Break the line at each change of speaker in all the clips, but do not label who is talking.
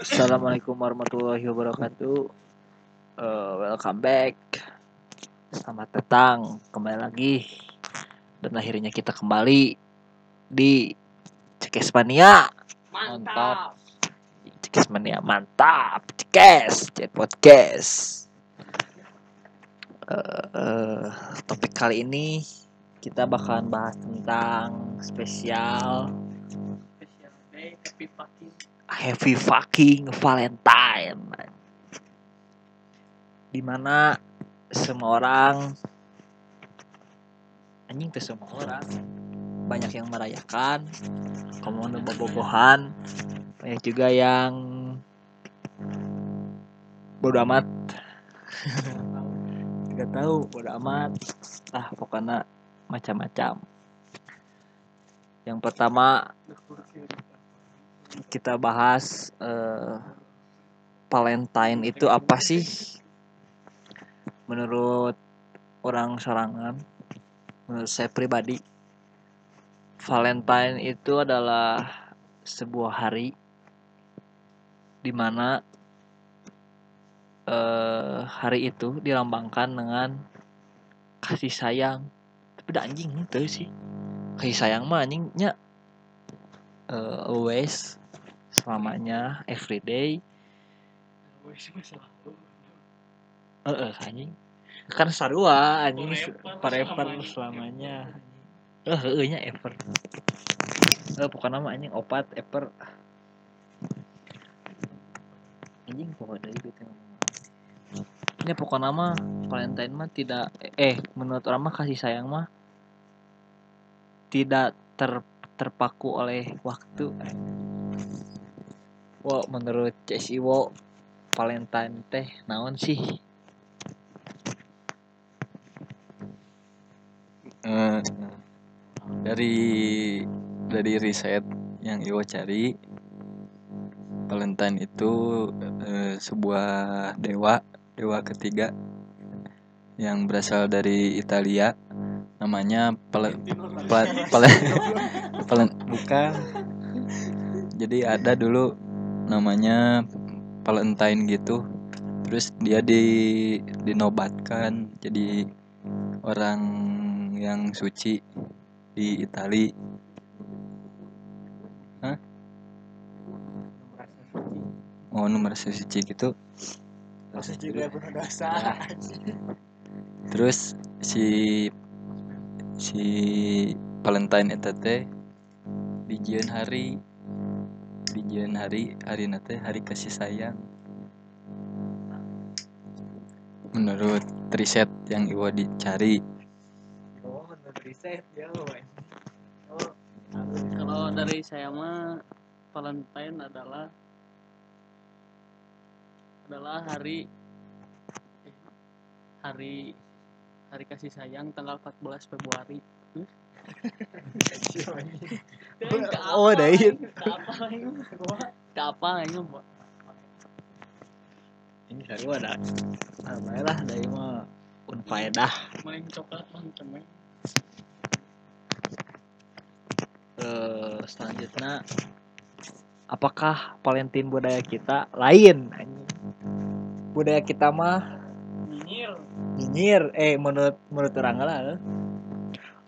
Assalamualaikum warahmatullahi wabarakatuh. Uh, welcome back. Selamat datang kembali lagi. Dan akhirnya kita kembali di Cekesmania. Mantap. Cekesmania mantap. Cekes, Cek podcast. Uh, uh, topik kali ini kita bakalan bahas tentang spesial
Special day, happy fucking
Happy fucking Valentine. Di mana semua orang anjing tuh semua orang. Banyak yang merayakan kamu bobogohan banyak juga yang bodo amat. Tidak tahu bodo amat. Ah pokoknya macam-macam. Yang pertama kita bahas eh, Valentine itu apa sih? Menurut orang sorangan menurut saya pribadi Valentine itu adalah sebuah hari di mana eh, hari itu dilambangkan dengan kasih sayang. Tapi anjing itu sih? Kasih sayang mah anjingnya eh, always selamanya everyday eh eh, anjing. Kan sarua anjing
Forever selamanya.
eh eh nya ever. Eh pokoknya nama anjing opat ever. Anjing pokoknya dari itu ini pokoknya nama Valentine mah tidak eh menurut orang mah kasih sayang mah tidak ter terpaku oleh waktu Wow, menurut Cek Iwo Valentine teh naon sih?
Eh, dari dari riset yang Iwo cari Valentine itu eh, sebuah dewa dewa ketiga yang berasal dari Italia namanya Pale, Pale- Pale- Pale- bukan jadi ada dulu namanya Valentine gitu terus dia di dinobatkan jadi orang yang suci di Itali Hah? Oh, nomor suci gitu.
Juga penuh dosa.
Terus si si Valentine eta teh dijieun hari dijieun hari hari nate hari kasih sayang. Menurut riset yang Iwa dicari
Oh, menurut riset ya,
Kalau dari saya mah Valentine adalah adalah hari eh, hari hari kasih sayang tanggal 14 Februari. Hmm?
Oh, dain.
Apa aing mah?
Ini sarua ada. Apa lah dari mah unfaedah.
Main coklat mah temen.
Eh, selanjutnya apakah Valentine budaya kita lain budaya kita mah
Nyinyir.
nyinyir eh menurut menurut orang lah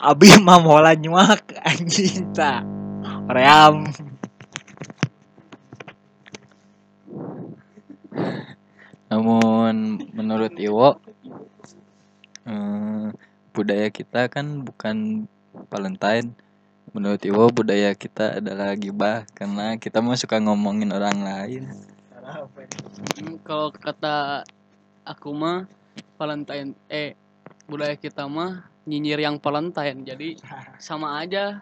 abi mah mola nyuak anjing ta ream
Namun menurut Iwo eh, budaya kita kan bukan Valentine. Menurut Iwo budaya kita adalah gibah karena kita mah suka ngomongin orang lain.
Hmm, kalau kata aku mah Valentine eh budaya kita mah nyinyir yang Valentine. Jadi sama aja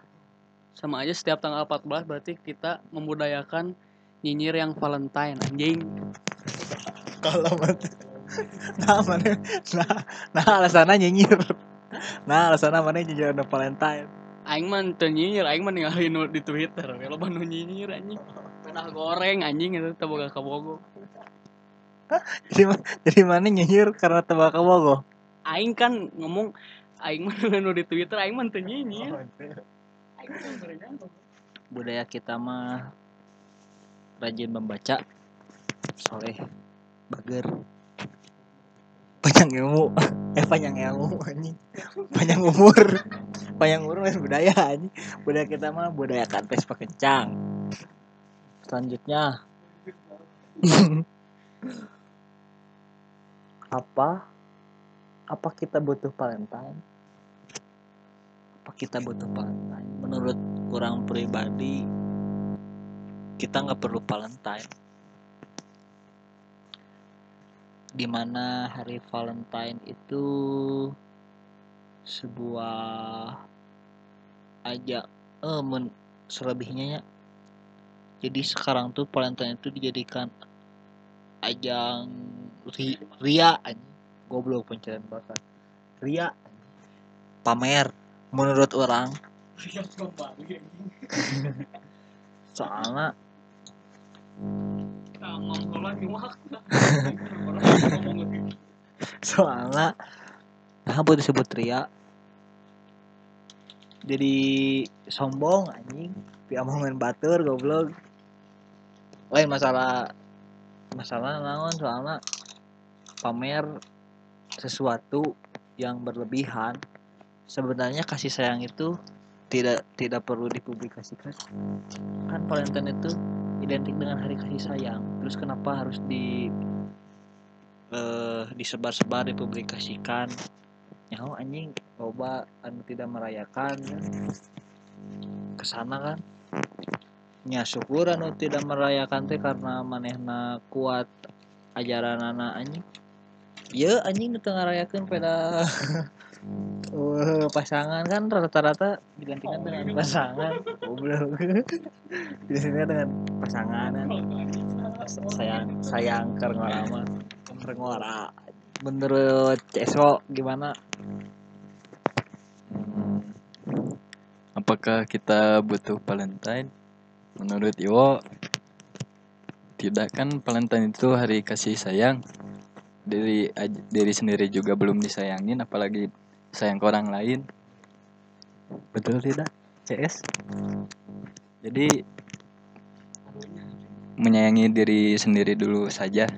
sama aja setiap tanggal 14 berarti kita membudayakan nyinyir yang Valentine anjing.
kalau nah mana nah nah alasannya nyinyir nah alasannya mana nyinyir ada Valentine
Aing mah teu nyinyir, aing mah ninggalin di Twitter. Kalau nu nyinyir anjing. Pedah goreng anjing itu teu boga kabogo.
jadi jadi mana nyinyir karena tebak bogo
Aing kan ngomong aing mah di Twitter aing mah teu nyinyir. Mah berenang.
Budaya kita mah rajin membaca soleh bager. Panjang ilmu. Eh panjang ilmu anjing. Panjang umur. Panjang umur mas budaya anjing. Budaya kita mah budaya kantes pakencang. Selanjutnya. Apa? Apa kita butuh Valentine apa kita butuh Valentine menurut kurang pribadi kita nggak perlu Valentine. Di mana hari Valentine itu sebuah aja eh men, selebihnya ya. Jadi sekarang tuh Valentine itu dijadikan ajang ri, ria goblok pencarian bakat ria pamer menurut orang. Soalnya soalnya nah apa disebut ria? Jadi sombong anjing. Main batur goblok. Lain masalah masalah naon soalnya pamer sesuatu yang berlebihan sebenarnya kasih sayang itu tidak tidak perlu dipublikasikan. Kan Valentine itu identik dengan hari kasih sayang. Terus kenapa harus di eh, disebar-sebar dipublikasikan? Nyaho anjing loba anu tidak merayakan kan. ke sana kan? Nya syukur anu tidak merayakan teh karena manehna kuat ajaran anak anjing. Ya anjing nu teu ngarayakeun pada uh, pasangan kan rata-rata digantikan dengan pasangan goblok digantikan dengan pasangan kan sayang sayang kerengora mah kerengora menurut Ceso gimana
Hmm. Apakah kita butuh Valentine? Menurut Iwo, tidak kan Valentine itu hari kasih sayang. Diri diri sendiri juga belum disayangin, apalagi sayang ke orang lain. Betul tidak, CS? Jadi menyayangi diri sendiri dulu saja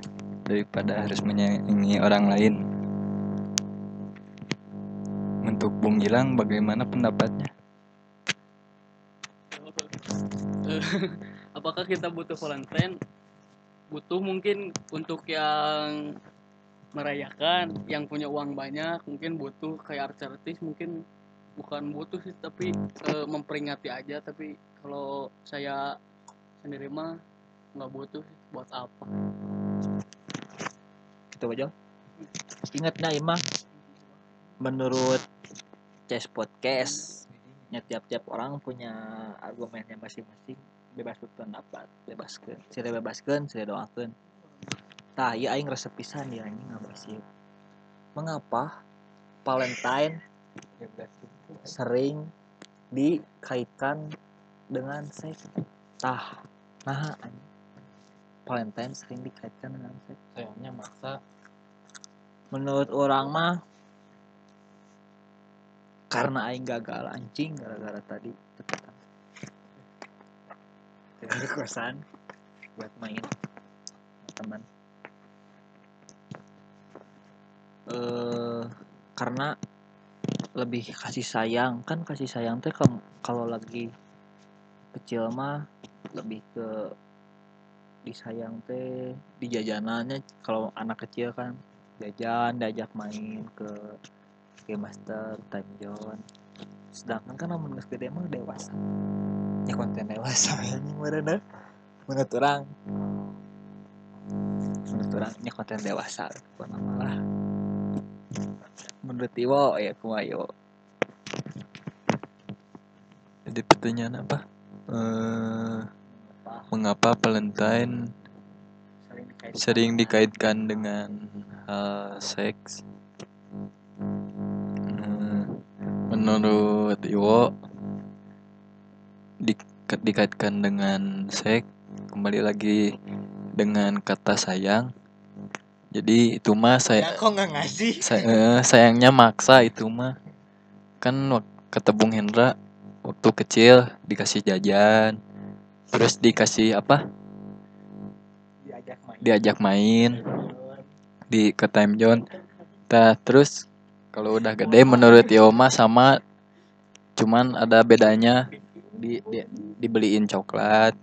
daripada harus menyayangi orang lain. Untuk Bung Gilang, bagaimana pendapatnya?
apakah kita butuh Valentine butuh mungkin untuk yang merayakan yang punya uang banyak mungkin butuh kayak artis mungkin bukan butuh sih tapi eh, memperingati aja. Tapi kalau saya sendiri mah nggak butuh buat apa.
Gitu aja ingat nah imah. Menurut Ces Podcast nya tiap-tiap orang punya argumennya masing-masing. Bebas berpendapat bebaskan sila bebaskan sila doakan tah iya aing resep pisan ya ngabas ieu. mengapa Valentine sering dikaitkan dengan seks? Tah nah anjing. Valentine sering dikaitkan dengan seks.
Sayangnya maksa.
Menurut orang mah karena aing gagal anjing gara-gara tadi tetetan dari kosan buat main teman eh karena lebih kasih sayang. Kan kasih sayang teh kalau lagi kecil mah lebih ke disayang teh di jajanannya kalau anak kecil kan jajan diajak main ke game master time zone. Sedangkan kan namun gede mah dewasa. Ya konten dewasa anjing meureunna menurut orang menurut orang nya konten dewasa. Bukan malah menurut Iwo ya kumayo
Jadi pertanyaan apa? Eh, mengapa Valentine
sering dikaitkan
dengan hal seks? Hmm, menurut Iwo di- dikaitkan dengan seks kembali lagi dengan kata sayang. Jadi itu mah saya
ya kok nggak ngasih?
Say- eh, sayangnya maksa itu mah. Kan kata Bung Hendra waktu kecil dikasih jajan terus dikasih apa?
Diajak main.
Diajak main di ke time zone. Tah, terus kalau udah gede menurut Yoma sama cuman ada bedanya. Di, di- dibeliin coklat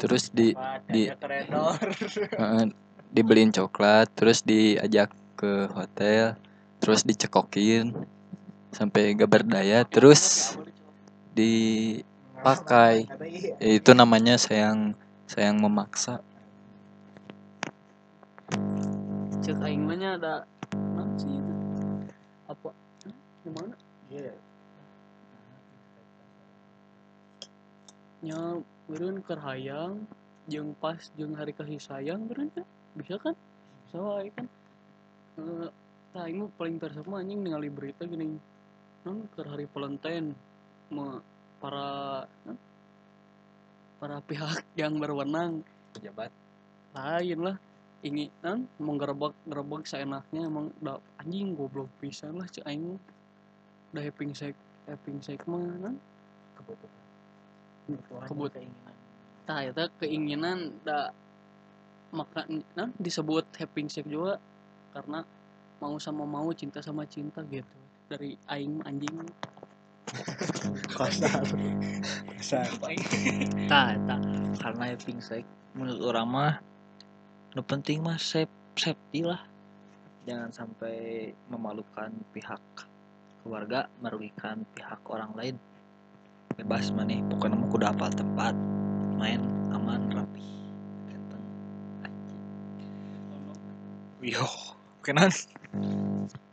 terus di di- eh, dibeliin coklat terus diajak ke hotel terus dicekokin sampai gak berdaya terus dipakai. Itu namanya sayang sayang memaksa.
Cek aing mah nya ada apa? Hah? gimana nya beureun keur hayang jeung pas jeung hari kasih sayang beureun nya bisa kan? Soalnya kan? Eh aing mah paling tersep mah anjing ningali berita gini. Non keur hari Valentine me, para non, para pihak yang berwenang.
Pejabat
lain lah. Ini kan menggerebek gerebek seenaknya emang udah anjing goblok pisan lah cek aing udah having sex having sex mah kan Kebut-
keinginan.
Tah eta keinginan da maka nah, disebut having sex juga karena mau sama mau cinta sama cinta gitu. Dari aing anjing.
Kasar kasar tah eta karena having sex menurut orang mah nu penting mah safe safety lah. Jangan sampai memalukan pihak keluarga merugikan pihak orang lain. Bebas maneh pokoknya mah kudu hafal tempat main aman rapi yo kenan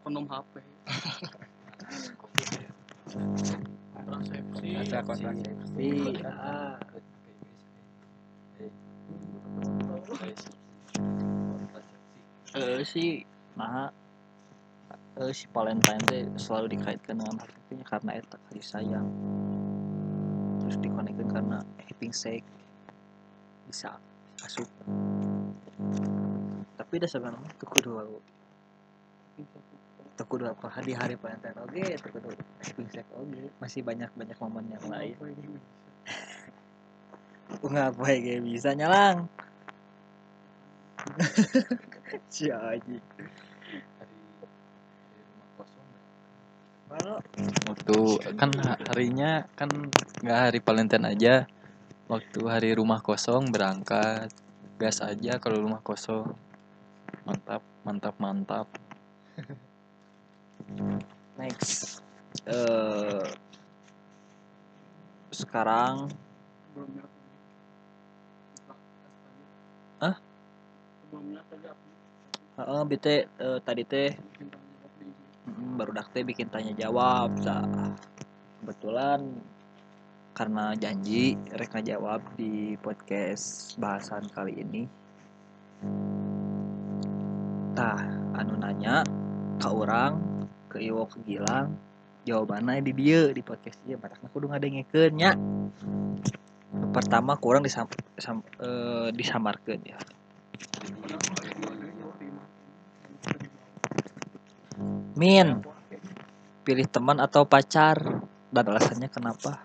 kondom HP kontrasepsi.
Asa kontrasepsi. Ah. eh sih nah eh si Valentine teh selalu dikaitkan dengan itu karena eta kasih sayang. Terus dikonekkan karena having sex bisa asup kudu tuh kudu apa? Di hari Valentine oke tuh kudu having sex oke masih banyak banyak momen yang lain. nggak apa ya bisa nyalang. Si aji.
Waktu kan ha- harinya kan nggak hari Valentine aja. Waktu hari rumah kosong berangkat gas aja kalau rumah kosong mantap mantap mantap.
Next. Eh sekarang Hah?
sebelumnya tadi
heeh bete eh, tadi teh baru dak teh bikin tanya jawab sa. Kebetulan karena janji rek jawab di podcast bahasan kali ini tah anu nanya ke orang ke Iwo ke Gilang jawabannya di dia di podcast dia batakna kudu ngadengekeun nya. Pertama kurang disam, sam, eh, disamarkeun ya. Min pilih teman atau pacar? Dan alasannya kenapa?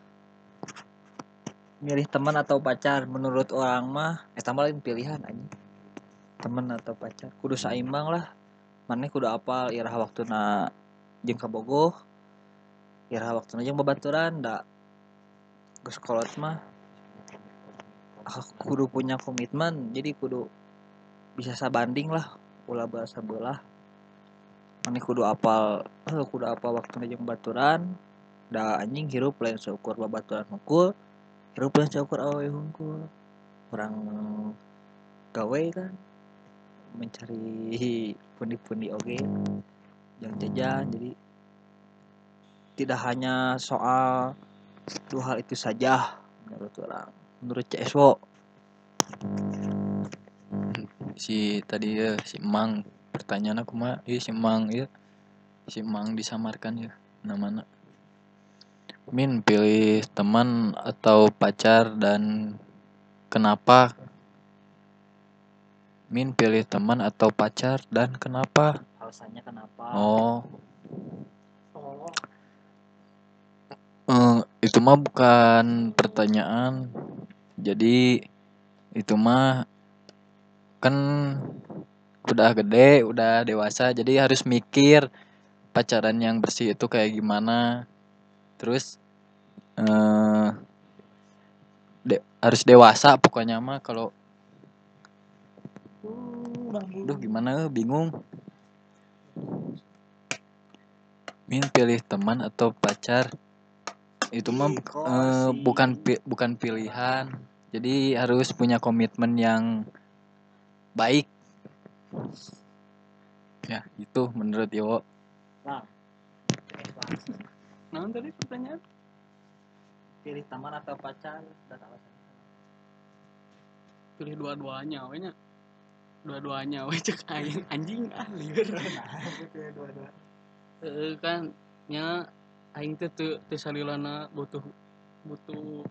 Milih teman atau pacar? Menurut orang mah eh tambah lain pilihan aja teman atau pacar. Kudu saimbang lah. Mana kudu apal irah waktu na jeung kabogoh irah waktu na jeung babaturan da geus kolot mah. Ah, kudu punya komitmen jadi kudu bisa sabanding lah ulah bahasa belah mana kudu apal eh, kudu apal waktu na jeung baturan da anjing hirup lain seukur babaturan hungkul hirup lain seukur awewe hungkul kurang gawe kan mencari pundi-pundi oge yang jajan jadi tidak hanya soal dua hal itu saja menurut orang. Menurut CSWO
si tadi ya si Mang. Pertanyaan aku mah iya si Mang ya. Si Mang disamarkan ya namanya. Min pilih teman atau pacar dan kenapa Min pilih teman atau pacar dan kenapa?
Alasannya kenapa?
Oh. Eh, itu mah bukan pertanyaan. Jadi itu mah kan udah gede udah dewasa jadi harus mikir pacaran yang bersih itu kayak gimana. Terus eh de- harus dewasa pokoknya mah kalau Duh gimana? Bingung. Min pilih teman atau pacar? Itu mah eh,
sih?
bukan pi- bukan pilihan. Jadi harus punya komitmen yang baik. Ya itu menurut Iwo.
Nah, tadi pertanyaan?
Pilih teman atau pacar? Dan
pilih dua-duanya. Dua-duanya we cek aing anjing ah lieur. Heeh kan nya aing teh teu teu salilana butuh butuh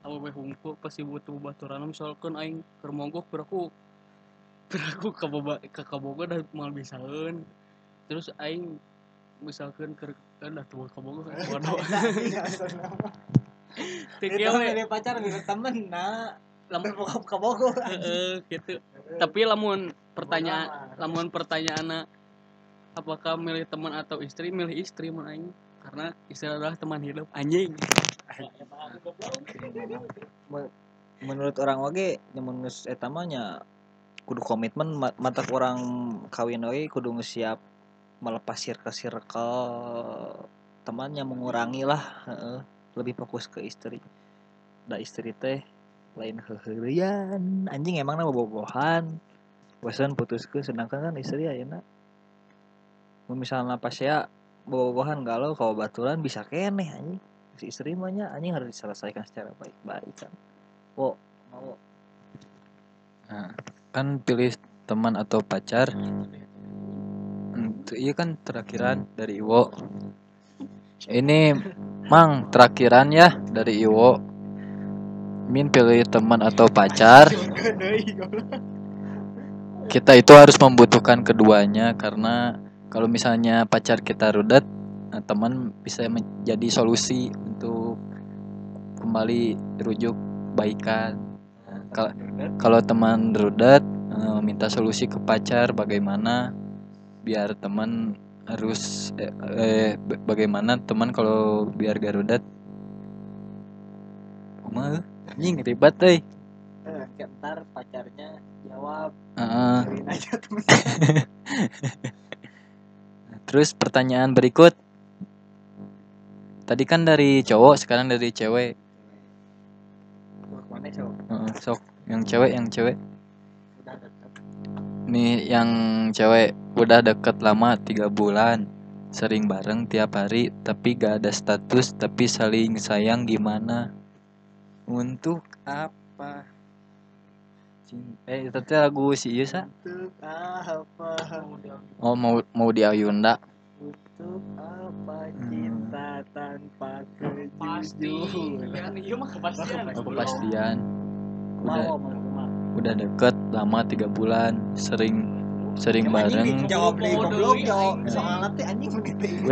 awewe hungkul pasti butuh baturan. Misalkan aing keur mogok piraku piraku ka boba ka kaboga da mal bisaeun. Terus aing misalkan keur kan dah tua kaboga waduh. Teu kieu we
pilih pacar pilih temen nah
Lam-
bokap ke Bogor
Heeh, gitu. Tapi lamun pertanyaan lamun pertanyaan apakah milih teman atau istri, milih istri mun aing karena istri adalah teman hidup anjing.
menurut orang wage nyamun geus eta mah nya kudu komitmen ma- mata orang kawin we kudu siap melepas circle circle temannya mengurangi lah heeh. lebih fokus ke istri da istri teh lain heheurian anjing emang nama bobohan. Bosan putuskeun sedangkan kan istri ayeuna mun misalnya pas ya bobohan galau kalau baturan bisa keneh anjing. Si istri mah nya anjing harus diselesaikan secara baik-baik kan. Oh mau
Nah, kan pilih teman atau pacar. Itu iya kan terakhiran dari Iwo. Ini Mang terakhiran ya dari Iwo Min pilih teman atau pacar. Kita itu harus membutuhkan keduanya karena kalau misalnya pacar kita rudet nah, teman bisa menjadi solusi untuk kembali rujuk baikan. Kalau teman rudet eh, minta solusi ke pacar bagaimana biar teman harus eh, eh, ba- bagaimana teman kalau biar gak rudet? Kumaha? Anjing ribet euy.
Eh, ntar pacarnya jawab. Cariin aja
Terus pertanyaan berikut. Tadi kan dari cowok, sekarang dari cewek.
mana cowok?
Heeh, sok, yang cewek, yang cewek.
udah deket.
Nih yang cewek. Udah deket lama tiga bulan, sering bareng tiap hari, tapi gak ada status, tapi saling sayang gimana? Untuk apa? Eh, itu teh lagu si Ieu sa?
untuk apa
Oh mau mau di Ayunda.
untuk apa
Hmm.
cinta tanpa
Pasti.
kejujuran
Iya mah kepastian.
Kepastian. Udah
mau mau mau
udah deket lama tiga bulan, sering sering bareng.
jawab
Kode
goblok jawab
aing.
soalnya teh anjing begitu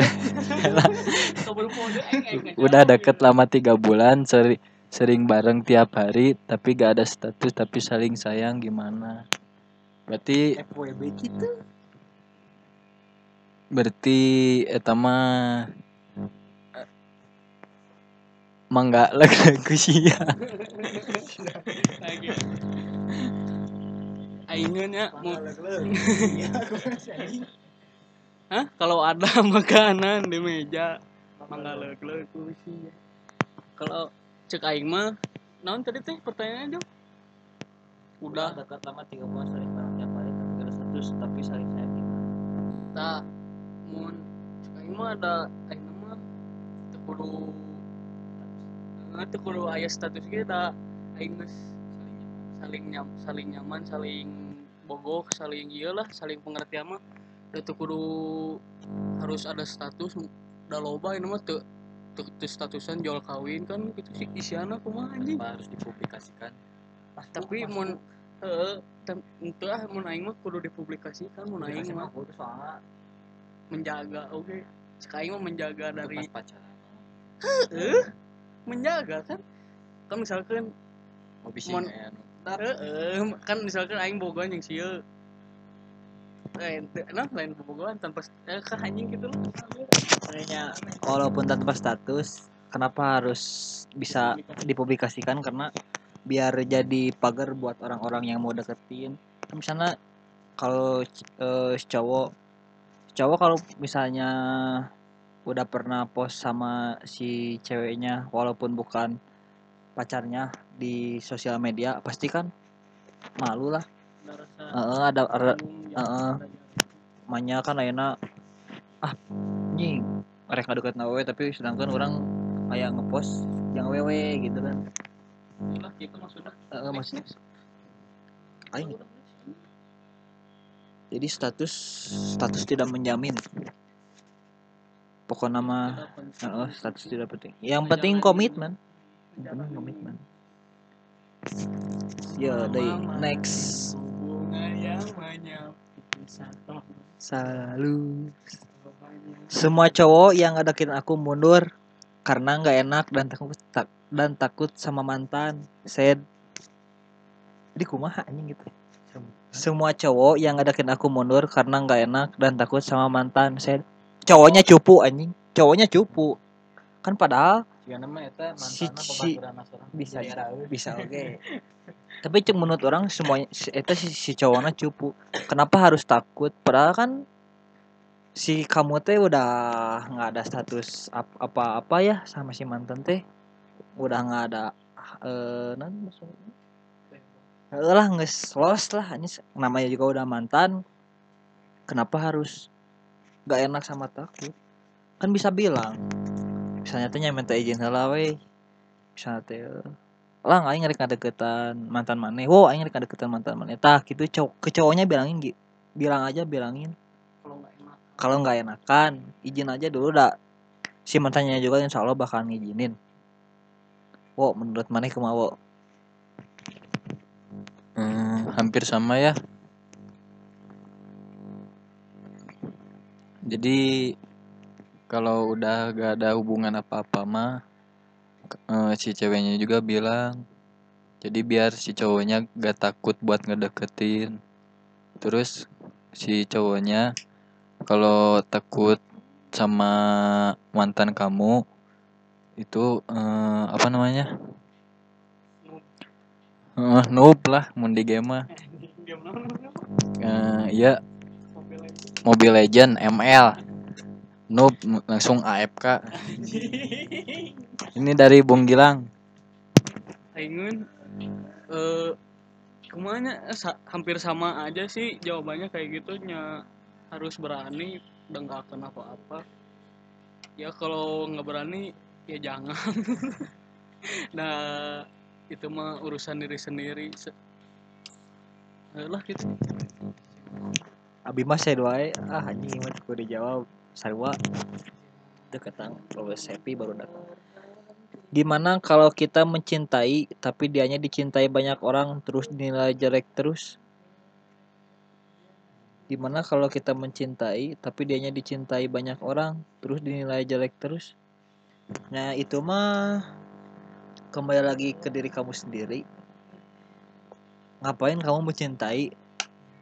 udah
jawab,
deket
gitu.
lama tiga bulan sering sering bareng tiap hari tapi gak ada status tapi saling sayang gimana berarti
FWB gitu
berarti eta mah eh, mangga lagu sia
Lagi. Aingnya mau
Iya,
Hah? Kalau ada makanan di meja mangga leuk-leuk sih. Kalau cek aing mah. Naon tadi teh pertanyaannya Jom?
udah.
Udah
dekat lama tiga bulan sering bareng tiap hari tapi ada status tapi saling sayang gimana
tak mun. Cek aing mah ada aing mah teu kudu eh, teu kudu aya status da aing geus saling nyam saling nyaman saling bogok saling ieu lah saling pengertian mah. Teu kudu harus ada status da loba ini mah teu statusan jual kawin kan gitu sih isiana kumaha anjing?
Harus dipublikasikan?
Tapi mun heeh itu ah mun aing mah kudu dipublikasikan mun aing mah. Menjaga oke. Cek aing mah menjaga dari
Pas pacaran.
Eh menjaga kan? Kan misalkan
mau bisa
Mon-
anu.
Heeh, kan misalkan aing bogohan yang sieu. Lain nah lain bogohan tanpa eh, kah anjing gitu loh
Kayaknya walaupun tanpa status, kenapa harus bisa dipublikasikan? Karena biar jadi pagar buat orang-orang yang mau deketin. Kan Misalnya kalau si cowok cowok kalau misalnya udah pernah post sama si ceweknya walaupun bukan pacarnya di sosial media pasti kan malu lah. Heeh, ada ada
jarak.
manya kan ayeuna ah anjing mereka deket nawe tapi sedangkan orang kayak ngepost yang wewe gitu kan.
Itulah gitu maksudnya.
Aing. Jadi status status tidak menjamin.
Tidak penting.
heeh, status tidak penting. Yang penting komitmen. Yang penting komitmen. Ya
Mama,
next.
hubungan
Semua cowok yang ngedeketin aku mundur karena nggak enak dan takut tak, dan takut sama mantan. Said. Jadi kumaha anjing gitu. Semua cowok yang ngedeketin aku mundur karena nggak enak dan takut sama mantan. Said. Cowoknya cupu anjing. Cowoknya cupu. Kan padahal Si- si- bisa bisa oke. Tapi cek menurut orang semuanya si- eta si, si cowoknya cupu. Kenapa harus takut? Padahal kan si kamu teh udah nggak ada status ap- apa-apa ya sama si mantan teh. Udah nggak ada eh. Eh, lah nges lost lah ini namanya juga udah mantan. Kenapa harus nggak enak sama takut? Kan bisa bilang. Misalnya teh nya minta izin heula we. Misalnya teh lah aing rek ngadeketan mantan maneh wow aing rek ngadeketan mantan maneh tah gitu cowok ke cowoknya bilangin gitu bilang aja bilangin
kalau nggak
enakan izin aja dulu dah si mantannya juga insya Allah bakal ngizinin wow menurut kumaha wo
Hmm, hampir sama ya. Jadi kalau udah gak ada hubungan apa-apa mah eh, si ceweknya juga bilang. Jadi biar si cowoknya gak takut buat ngedeketin. Terus si cowoknya kalau takut sama mantan kamu itu eh, apa namanya? Eh, noob lah mun di game mah. Eh,
aja
Mobile Legend ML Noob langsung AFK Ini dari Bung Gilang.
Aingun eh ke mana? Hampir sama aja sih jawabannya kayak gitu nya harus berani dan gak akan apa-apa. Ya kalau nggak berani ya jangan. Nah itu mah urusan diri sendiri. Se- lah gitu.
Abi mah saya doain ah anjing mah kudu dijawab. Sarua deketan Lowes happy baru datang. Gimana kalau kita mencintai tapi dianya dicintai banyak orang terus dinilai jelek terus gimana kalau kita mencintai tapi dianya dicintai banyak orang terus dinilai jelek terus? Nah itu mah kembali lagi ke diri kamu sendiri. Ngapain kamu mencintai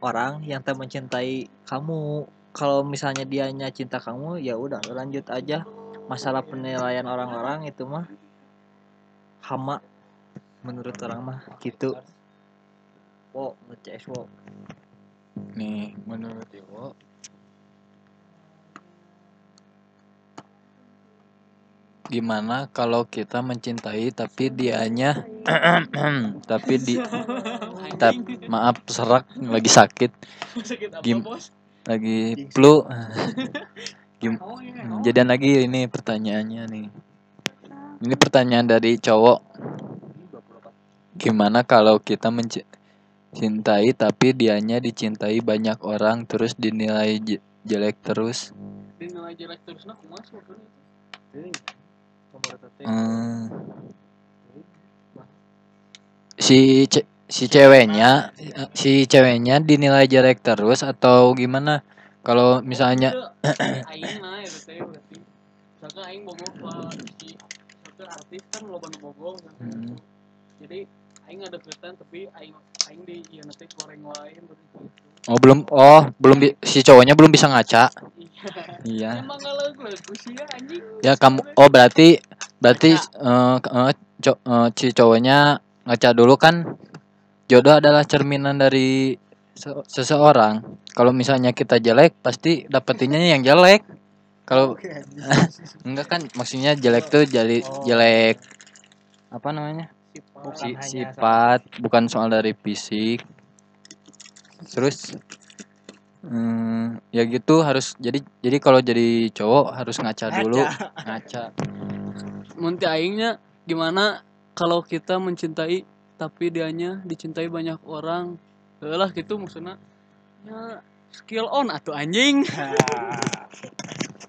orang yang tak mencintai kamu? Kalau misalnya dianya cinta kamu ya udah lanjut aja. Masalah penilaian orang-orang itu mah hama menurut orang mah gitu. Wo nge-CS wo
Nih menurut Iwo Gimana kalau kita mencintai tapi dianya tapi di tap, maaf serak lagi sakit
sakit apa
Gim-
bos
lagi flu Gim-
iya.
Jadian lagi ini pertanyaannya nih. Ini pertanyaan dari cowok. Gimana kalau kita mencintai tapi dianya dicintai banyak orang terus dinilai je- jelek terus?
dinilai jelek terus nah sebetulnya
Hmm. Si ce- si ceweknya si ceweknya dinilai jelek terus atau gimana? Kalau misalnya
misalkan aing si artis kan kan.
Hmm.
jadi aing ada deketan tapi aing aing di ieu nanti goreng wae terus gitu.
Oh belum oh belum bi- si cowoknya belum bisa ngaca. Iya.
Emang kalau sih ya anjing.
Ya kamu oh berarti berarti eh eh, co- eh, si cowoknya ngaca dulu kan jodoh adalah cerminan dari se- seseorang. Kalau misalnya kita jelek pasti dapetinnya yang jelek. Kalau enggak kan maksudnya jelek tuh jadi
Oh.
jelek apa namanya?
Bukan
Si-
hanya
sifat bukan soal dari fisik. Terus hmm, ya gitu harus jadi jadi kalau jadi cowok harus ngaca dulu ngaca
Munti aingnya gimana kalau kita mencintai tapi dianya dicintai banyak orang. Lah gitu maksudnya ya skill on atau anjing.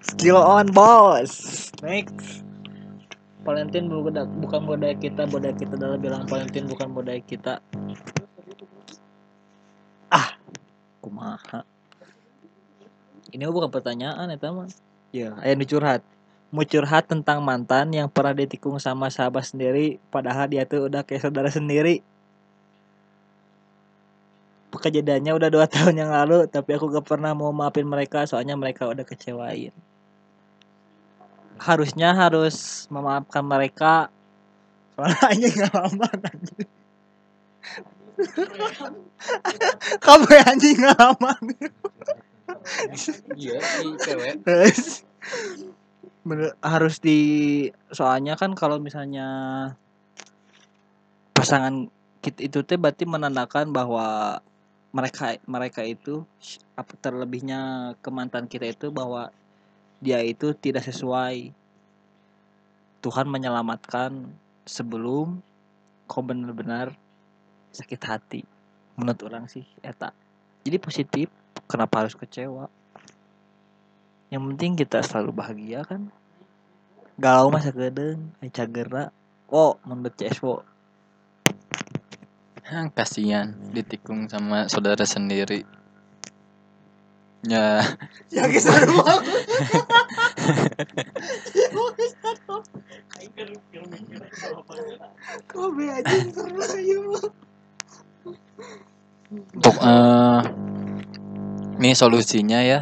Skill on bos. Next. Valentine bukan bukan budaya kita, budaya kita adalah bilang Valentine bukan budaya kita. Ah, kumaha. Ini bukan pertanyaan ya mah. Ya, ayo dicurhat. Mau curhat tentang mantan yang pernah ditikung sama sahabat sendiri padahal dia tuh udah kayak saudara sendiri. Kejadiannya udah dua tahun yang lalu tapi aku gak pernah mau maafin mereka soalnya mereka udah kecewain harusnya harus memaafkan mereka. Soalnya aja ngalaman anjing. Kamu yang anjing ngalaman
iya cewek.
Terus, bener harus di soalnya kan kalau misalnya pasangan kita itu teh berarti menandakan bahwa mereka mereka itu apa terlebihnya ke mantan kita itu bahwa dia itu tidak sesuai. Tuhan menyelamatkan sebelum kau benar-benar sakit hati. Menurut orang sih eta. Jadi positif kenapa harus kecewa? Yang penting kita selalu bahagia kan? Galau masa gedeng aja gerak oh menurut CSWO
Hah, kasihan ditikung sama saudara sendiri ya.
Ya kisah rumah pernah yuk
untuk eh ini solusinya ya.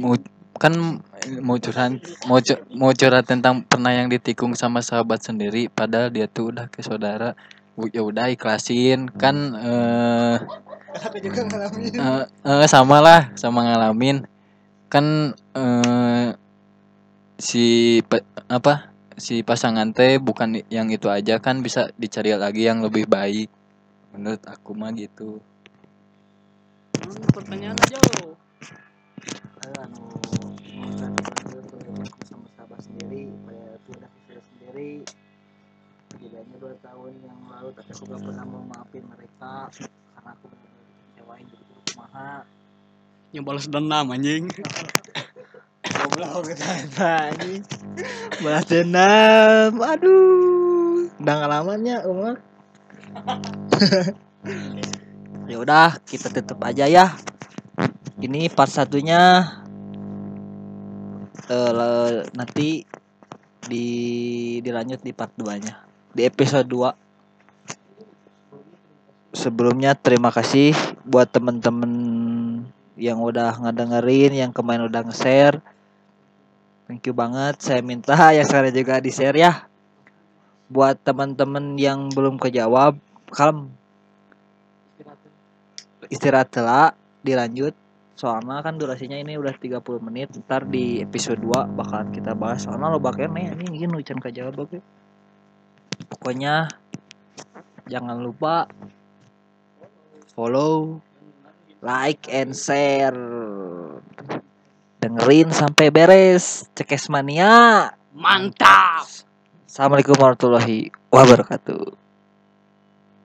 Mau kan mau curhat mau mau curhat tentang pernah yang ditikung sama sahabat sendiri padahal dia tuh udah ke saudara ya udah ikhlasin. Kan eh
aku juga ngalamin.
eh, eh, sama lah sama ngalamin. Kan eh si pe- apa si pasangan teh bukan yang itu aja. Kan bisa dicari lagi yang lebih baik. Menurut aku mah gitu.
Hmm, pertanyaan aja lo.
anu aku sama sahabat sendiri kayak udah sendiri bedanya dua tahun yang lalu tapi aku gak pernah mau maafin mereka karena aku benar-benar dikecewain jadi guru kumaha
Yang balas dendam anjing.
goblok kita anjing? Balas dendam aduh. Udah ngalamannya umur ya udah kita tutup aja ya. Ini part satunya. Le- nanti di dilanjut di part 2 nya di episode 2 sebelumnya terima kasih buat temen-temen yang udah ngedengerin yang kemarin udah nge-share. Thank you banget. Saya minta yang sekarang juga di share ya. Buat teman-teman yang belum kejawab kalem. Istirahat lah dilanjut. Soalnya kan durasinya ini udah 30 menit ntar di episode 2 bakalan kita bahas. Soalnya lo bakal nih ini hujan kejawab oke pokoknya jangan lupa follow like and share. Dengerin sampai beres. Cekes mania.
Mantap.
assalamualaikum warahmatullahi wabarakatuh